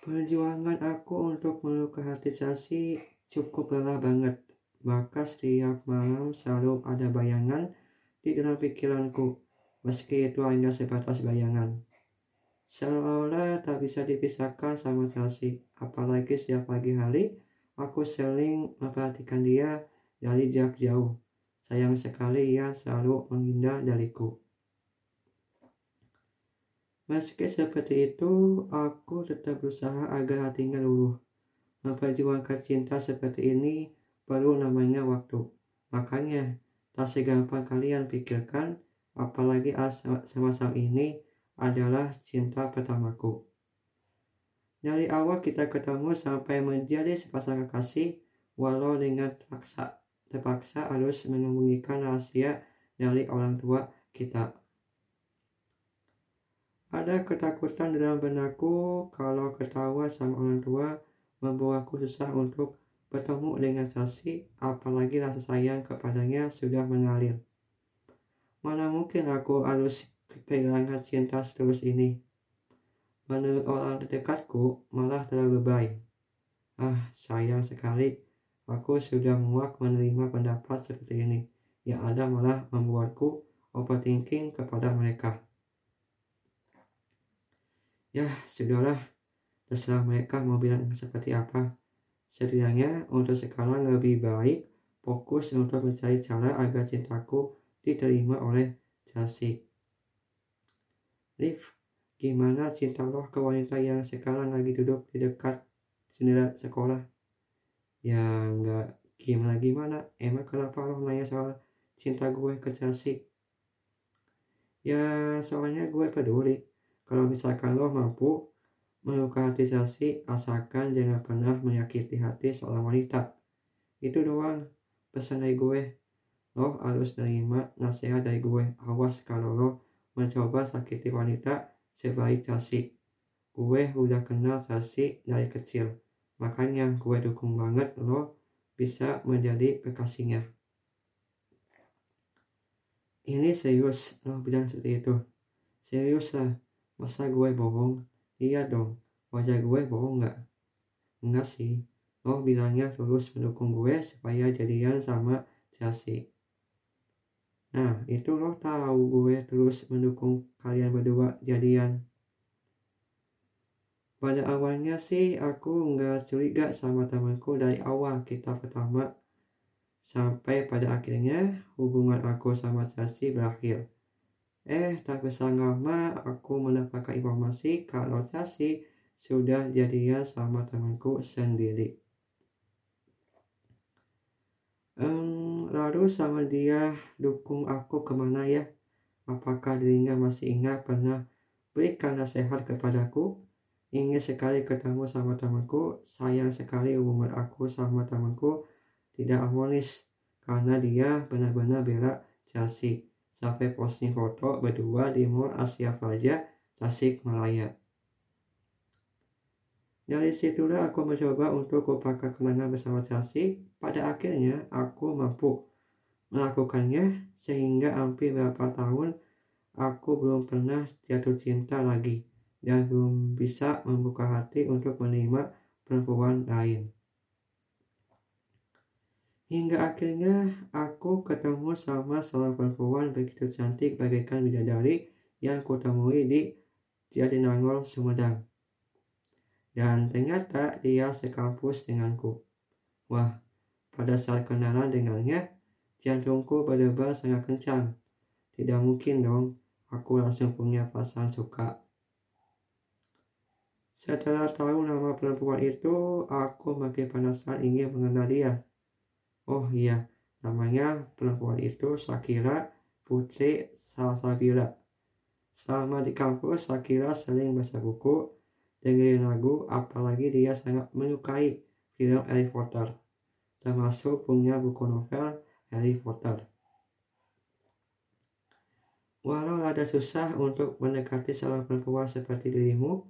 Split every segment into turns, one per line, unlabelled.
Perjuangan aku untuk melukai hati Sasi cukup lelah banget. Maka setiap malam selalu ada bayangan di dalam pikiranku, meski itu hanya sebatas bayangan. Seolah tak bisa dipisahkan sama Sasi, apalagi setiap pagi hari aku sering memperhatikan dia dari jarak jauh. Sayang sekali ia selalu menghindar dariku. Meski seperti itu, aku tetap berusaha agar hatinya luluh. Memperjuangkan cinta seperti ini perlu namanya waktu. Makanya, tak segampang kalian pikirkan, apalagi sama-sama ini adalah cinta pertamaku. Dari awal kita ketemu sampai menjadi sepasang kekasih, walau dengan terpaksa, terpaksa harus menyembunyikan rahasia dari orang tua kita. Ada ketakutan dalam benakku kalau ketawa sama orang tua membuatku susah untuk bertemu dengan Sasi, apalagi rasa sayang kepadanya sudah mengalir. Mana mungkin aku harus kehilangan cinta seterus ini. Menurut orang terdekatku, malah terlalu baik. Ah, sayang sekali, aku sudah muak menerima pendapat seperti ini, yang ada malah membuatku overthinking kepada mereka. Ya, sudahlah. Terserah mereka mau bilang seperti apa. Setidaknya untuk sekarang lebih baik fokus untuk mencari cara agar cintaku diterima oleh Chelsea. Liv, gimana cinta lo ke wanita yang sekarang lagi duduk di dekat jendela sekolah? Ya nggak gimana-gimana. Emang kenapa lo nanya soal cinta gue ke Chelsea? Ya soalnya gue peduli kalau misalkan lo mampu melukai hati Chelsea, asalkan jangan pernah menyakiti hati seorang wanita. Itu doang pesan dari gue. Lo harus terima nasihat dari gue. Awas kalau lo mencoba sakiti wanita sebaik Chelsea. Gue udah kenal Chelsea dari kecil. Makanya gue dukung banget lo bisa menjadi kekasihnya. Ini serius, lo bilang seperti itu. Serius lah, Masa gue bohong? Iya dong, wajah gue bohong nggak? Enggak sih, lo bilangnya tulus mendukung gue supaya jadian sama Chelsea. Nah, itu lo tahu gue terus mendukung kalian berdua jadian. Pada awalnya sih aku nggak curiga sama temanku dari awal kita pertama sampai pada akhirnya hubungan aku sama Chelsea berakhir. Eh, tak bisa lama aku mendapatkan informasi kalau Chelsea sudah jadian sama temanku sendiri. Um, lalu sama dia dukung aku ke mana ya? Apakah dirinya masih ingat pernah berikan nasihat kepadaku? Ingin sekali ketemu sama temanku, sayang sekali hubungan aku sama temanku tidak harmonis karena dia benar-benar bela Chelsea sampai posting foto berdua di Mall Asia Plaza, Malaya. Dari situlah aku mencoba untuk lupakan kenangan bersama Chelsea. Pada akhirnya aku mampu melakukannya sehingga hampir beberapa tahun aku belum pernah jatuh cinta lagi dan belum bisa membuka hati untuk menerima perempuan lain. Hingga akhirnya aku ketemu sama seorang perempuan begitu cantik bagaikan bidadari yang kutemui di Jatinangor, Sumedang. Dan ternyata dia sekampus denganku. Wah, pada saat kenalan dengannya, jantungku berdebar sangat kencang. Tidak mungkin dong, aku langsung punya perasaan suka. Setelah tahu nama perempuan itu, aku makin penasaran ingin mengenal dia. Oh iya, namanya perempuan itu Shakira Putri Salsabila. Selama di kampus, Shakira sering baca buku, dengerin lagu, apalagi dia sangat menyukai film Harry Potter, termasuk punya buku novel Harry Potter. Walau ada susah untuk mendekati seorang perempuan seperti dirimu,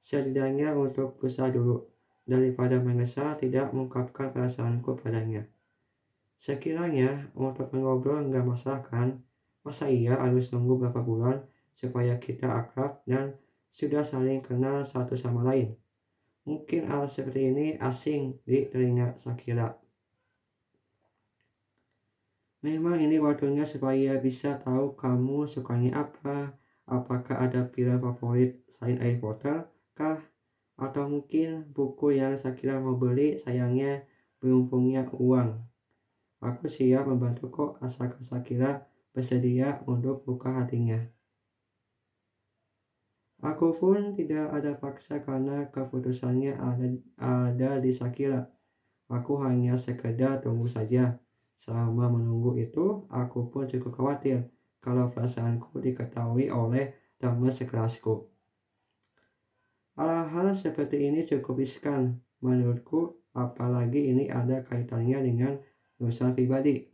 setidaknya untuk berusaha dulu, daripada menyesal tidak mengungkapkan perasaanku padanya. Sekiranya untuk mengobrol nggak masalah kan? Masa iya harus nunggu berapa bulan supaya kita akrab dan sudah saling kenal satu sama lain? Mungkin hal seperti ini asing di telinga Sakila. Memang ini waktunya supaya bisa tahu kamu sukanya apa, apakah ada film favorit selain Harry Potter kah? Atau mungkin buku yang Sakila mau beli sayangnya belum punya uang. Aku siap membantu kok asalkan Sakila bersedia untuk buka hatinya. Aku pun tidak ada paksa karena keputusannya ada, ada di Sakila. Aku hanya sekedar tunggu saja. Selama menunggu itu, aku pun cukup khawatir kalau perasaanku diketahui oleh teman sekelasku. Hal-hal seperti ini cukup riskan menurutku, apalagi ini ada kaitannya dengan urusan pribadi.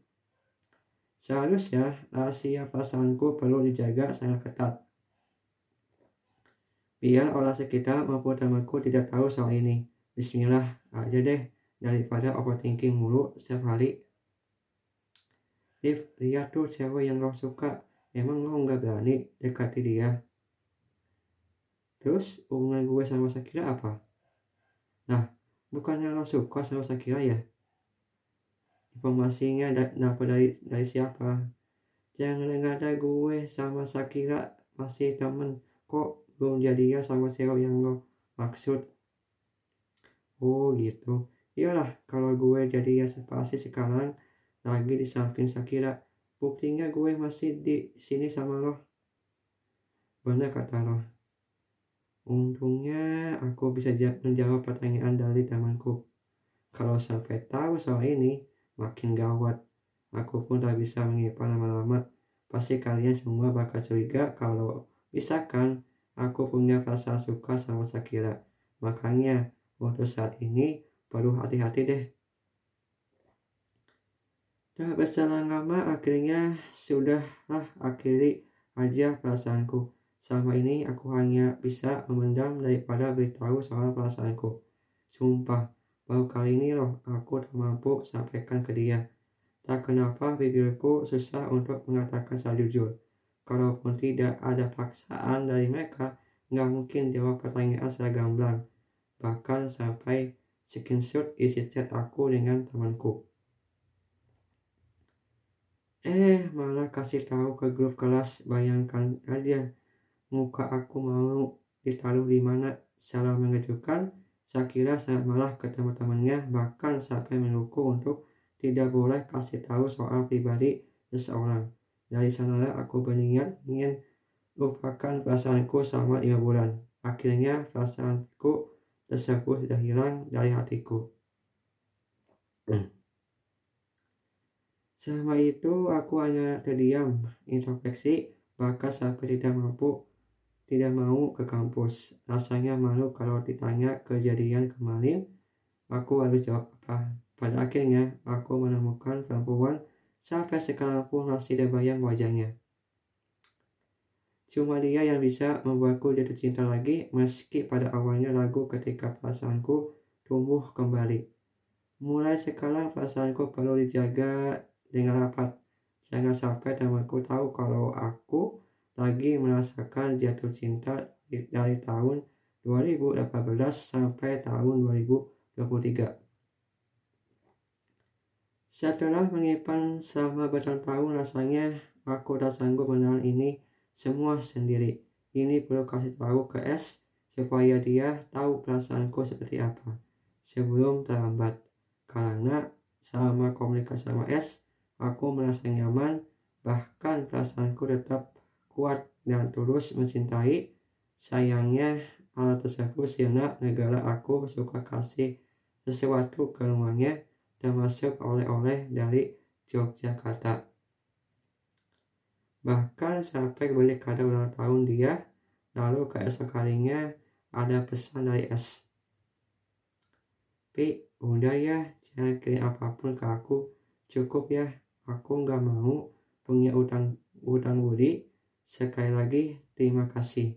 Seharusnya rahasia perasaanku perlu dijaga sangat ketat. Biar orang sekitar maupun temanku tidak tahu soal ini. Bismillah aja deh daripada overthinking mulu setiap hari. If lihat tuh cewek yang kau suka, emang lo nggak berani dekati dia? Terus hubungan gue sama Sakira apa? Nah, bukannya lo suka sama Sakira ya? Informasinya dapat dari, dari siapa? Jangan ada gue sama Sakira masih temen kok belum jadinya sama cewek yang lo maksud. Oh gitu. Iyalah kalau gue jadinya sepasi sekarang lagi di samping Sakira. Buktinya gue masih di sini sama lo. Benar kata lo. Untungnya aku bisa menjawab pertanyaan dari temanku. Kalau sampai tahu soal ini, makin gawat. Aku pun tak bisa mengipan lama-lama. Pasti kalian semua bakal curiga kalau misalkan aku punya rasa suka sama Sakira. Makanya untuk saat ini perlu hati-hati deh. Dah berselang lama akhirnya sudahlah akhiri aja perasaanku. Selama ini aku hanya bisa memendam daripada beritahu soal perasaanku. Sumpah, baru kali ini loh aku tak mampu sampaikan ke dia. Tak kenapa bibirku susah untuk mengatakan secara jujur. Kalaupun tidak ada paksaan dari mereka, nggak mungkin jawab pertanyaan secara gamblang. Bahkan sampai screenshot isi chat aku dengan temanku. Eh, malah kasih tahu ke grup kelas. Bayangkan aja, muka aku mau ditaruh di mana. Salah mengejutkan, Sakira sangat malah ke teman-temannya, bahkan sampai menunggu untuk tidak boleh kasih tahu soal pribadi seseorang. Dari sanalah aku berniat ingin lupakan perasaanku selama lima bulan. Akhirnya perasaanku tersebut sudah hilang dari hatiku. Selama itu aku hanya terdiam, introspeksi, bahkan sampai tidak mampu, tidak mau ke kampus. Rasanya malu kalau ditanya kejadian kemarin, aku harus jawab apa. Pada akhirnya, aku menemukan perempuan sampai sekarang pun masih terbayang wajahnya. Cuma dia yang bisa membuatku jatuh cinta lagi meski pada awalnya lagu ketika perasaanku tumbuh kembali. Mulai sekarang perasaanku perlu dijaga dengan rapat. Jangan sampai temanku tahu kalau aku lagi merasakan jatuh cinta dari tahun 2018 sampai tahun 2023. Setelah mengipan selama bertahun-tahun rasanya aku tak sanggup menahan ini semua sendiri. Ini perlu kasih tahu ke S supaya dia tahu perasaanku seperti apa sebelum terlambat. Karena selama komunikasi sama S, Aku merasa nyaman, bahkan perasaanku tetap kuat dan tulus mencintai. Sayangnya, hal tersebut sirna negara aku suka kasih sesuatu ke rumahnya, termasuk oleh-oleh dari Yogyakarta. Bahkan sampai beli kado ulang tahun dia, lalu keesok harinya ada pesan dari S. Pi, udah ya, jangan kirim apa pun ke aku, cukup ya, Aku nggak mau punya utang utang budi. Sekali lagi terima kasih.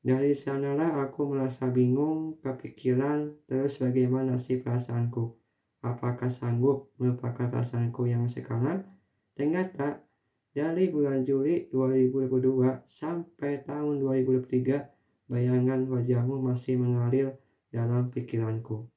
Dari sanalah aku merasa bingung, kepikiran, terus bagaimana sih perasaanku? Apakah sanggup melupakan perasaanku yang sekarang? Ternyata dari bulan Juli 2022 sampai tahun 2023 bayangan wajahmu masih mengalir dalam pikiranku.